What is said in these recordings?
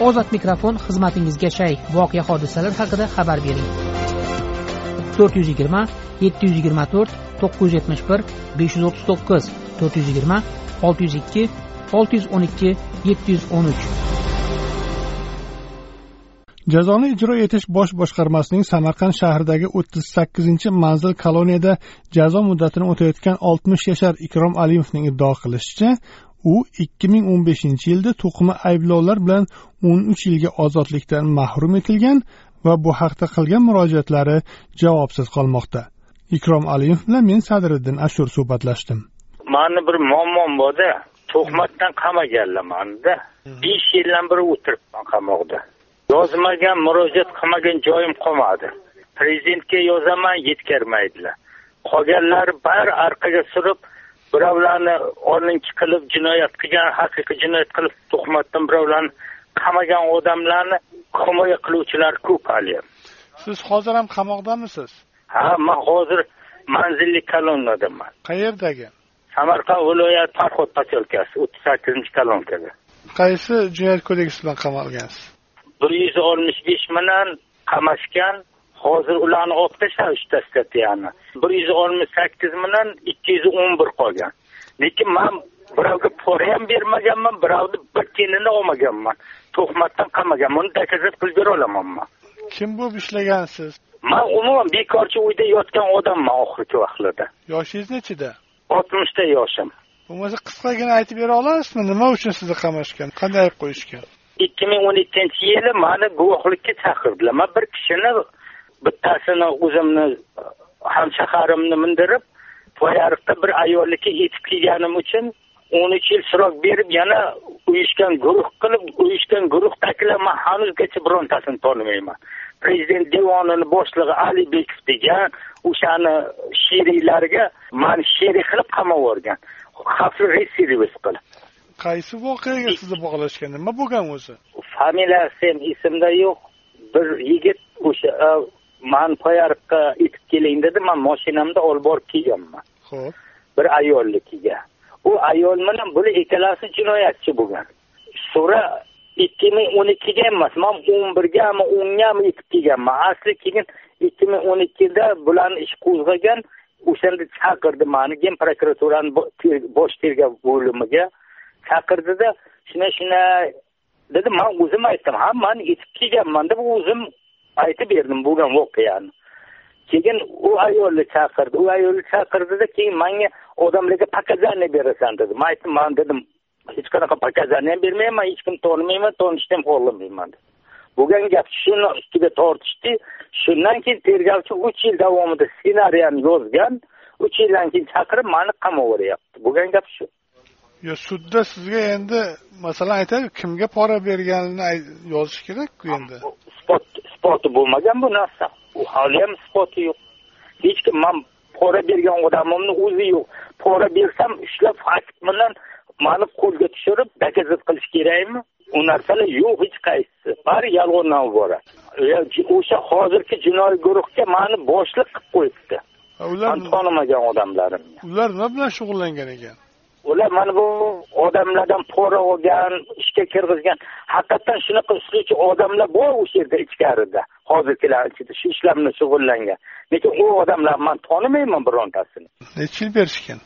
ozod mikrofon xizmatingizga shay. Voqea hodisalar haqida xabar bering. To'rt yuz yigirma yetti yuz yigirma to'rt to'qqiz yuz yetmish bir besh yuz o'ttiz to'qqiz to'rt yuz yigirma olti yuz ikki olti yuz o'n ikki yetti yuz o'n uch. Jazoni ijro etish bosh boshqarmasining samarqand shahridagi o'ttiz sakkizinchi manzil koloniyada jazo muddatini o'tayotgan oltmish yashar ikrom alimovning iddao qilishicha u ikki ming o'n beshinchi yilda to'qima ayblovlar bilan o'n uch yilga ozodlikdan mahrum etilgan va bu haqda qilgan murojaatlari javobsiz qolmoqda. Ikrom aliyev bilan men sadriddin ashur suhbatlashdim. Mani bir muammom borda tuhmatdan qamaganlar manida besh yildan beri o'tiribman qamoqda. Yozmagan murojaat qilmagan joyim qolmadi. Prezidentga yozaman yetkazmaydilar qolganlari bari orqaga surib birovlarni o'rninki qilib jinoyat qilgan haqiqiy jinoyat qilib tuhmatdan birovlarni qamagan odamlarni himoya qiluvchilar ko'p haliyam siz hozir ham qamoqdamisiz? Ha man hozir manzilli kolonnadaman qayerdagi? Samarqand viloyati farhod poselkasi o'ttiz sakkizinchi kolonkada qaysi jinoyat kodeksi bilan qamalgansiz bir yuz oltmish besh bilan qamashgan hozir ularni olib tashladi uchta statyani bir yuz oltmish sakkiz bilan ikki yuz o'n bir qolgan. Lekin man birovga pora ham bermaganman birovni bir tiyinini olmaganman. Tuhmatdan qamaganman uni dokazat qilib bera olaman man kim bo'lib ishlagansiz man umuman bekorchi uyda yotgan odamman oxirgi vaqtlarda. Yoshingiz nechida? Oltmishda yoshim. Bo'lmasa qisqagina aytib bera olasizmi? Nima uchun sizni qamashgan? Qanday ayb qo'yishgan? Ikki ming o'n ikkinchi yili mani guvohlikka chaqirdilar. Man bir kishini bittasini o'zimni hamshaharimni mindirib poyariqda bir ayolniki yetib kelganim uchun o'n uch yil srok berib yana uyushgan guruh qilib uyushgan guruhdagilar man hanuzgacha birontasini tonimayman prezident devonini boshlig'i alibekov degan o'shani sheriklariga mani sherik qilib qamab yuborgan. Xavfli reservis qilib. Qaysi voqeaga sizni bog'lashgan? Nima bo'lgan o'zi? Familiyasi ham esimda yo'q. Bir yigit o'sha mani poyariqqa yetib keling dedi man mashinamda olib borib kelganman ho'p bir ayolnikiga u ayol bilan bular ikkalasi jinoyatchi bo'lgan. Sura ikki ming o'n ikkiga emas man o'n birgami o'ngami yetib kelganman asli keyin ikki ming o'n ikkida bularni ish qo'zg'agan o'shanda chaqirdi mani gen prokuraturani bosh tergov bo'limiga chaqirdida shunday shunday dedi man o'zim aytdim ha man yetib kelganman deb o'zim aytib berdim bo'lgan voqeani keyin u ayolni chaqirdi u ayolni chaqirdida keyin manga odamlarga показания berasan dedi man aytdim man dedim hech qanaqa показания ham bermayman hech kimni tonimayman tanishni ham xohlamayman bo'lgan gap shuni ustiga tortishdi. Shundan keyin tergovchi uch yil davomida ssenariyani yozgan uch yildan keyin chaqirib mani qamab yuboryapti bo'lgan gap shu. Yo sudda sizga endi masalan aytaylik kimga pora berganini yozish kerakku endi isboti bo'lmagan bu narsa. U hali ham isboti yo'q. Hech kim man pora bergan odamimni o'zi yo'q. Pora bersam ushlab fakt bilan mani qo'lga tushirib dokazat qilish kerakmi? U narsalar yo'q hech qaysisi. Bari yolg'ondan iborat o'sha hozirgi jinoiy guruhga mani boshliq qilib qo'yibdi. Ular man tonimagan odamlarim. ular nima bilan shug'ullangan ekan ular mana bu odamlardan pora olgan ishga kirgizgan. Haqiqatdan shunaqa ishlovchi odamlar bor o'sha yerda ichkarida hozirgilar ichida shu ishlar bilan shug'ullangan. Lekin u odamlar man tonimayman birontasini. Necha yil berishgan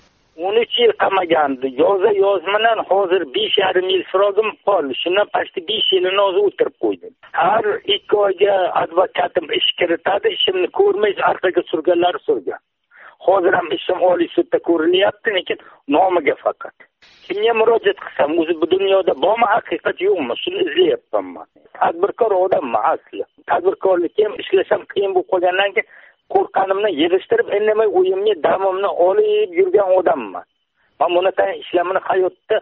o'n uch yil qamagandi yoza yoz bilan hozir besh yarim yil srogim qoldi shundan почти besh yilini o'zi o'tirib qo'ydim. Har ikki oyga advokatim ish kiritadi ishimni ko'rmay orqaga surganlari surgan hozir ham ishim oliy sudda ko'rilyapti lekin nomiga faqat. Kimga murojaat qilsam o'zi bu dunyoda bormi haqiqat yo'qmi? Shuni izlayapman man tadbirkor odamman asli. Tadbirkorlikka ham ishlasham qiyin bo'lib qolgandan keyin qo'rqqanimni yig'ishtirib indamay uyimni damimni olib yurgan odamman. Man bunaqa ishlarni hayotda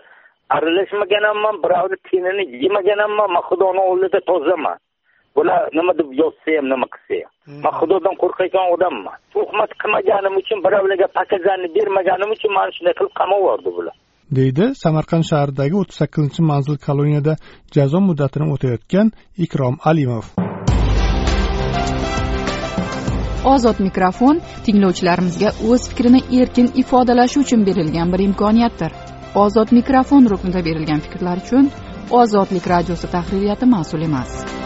aralashmaganman birovni tenini yemagan hamman man xudoni oldida tozaman. Bular nima deb yozsa ham nima qilsa ham man xudodan qo'rqayotgan odamman tuhmat qilmaganim uchun birovlarga показания bermaganim uchun mani shunday qilib qamab yubordi bular deydi samarqand shahridagi o'ttiz sakkizinchi manzil koloniyada jazo muddatini o'tayotgan ikrom alimov. Ozod mikrofon tinglovchilarimizga o'z fikrini erkin ifodalashi uchun berilgan bir imkoniyatdir. Ozod mikrofon ruknida berilgan fikrlar uchun ozodlik radiosi tahririyati mas'ul emas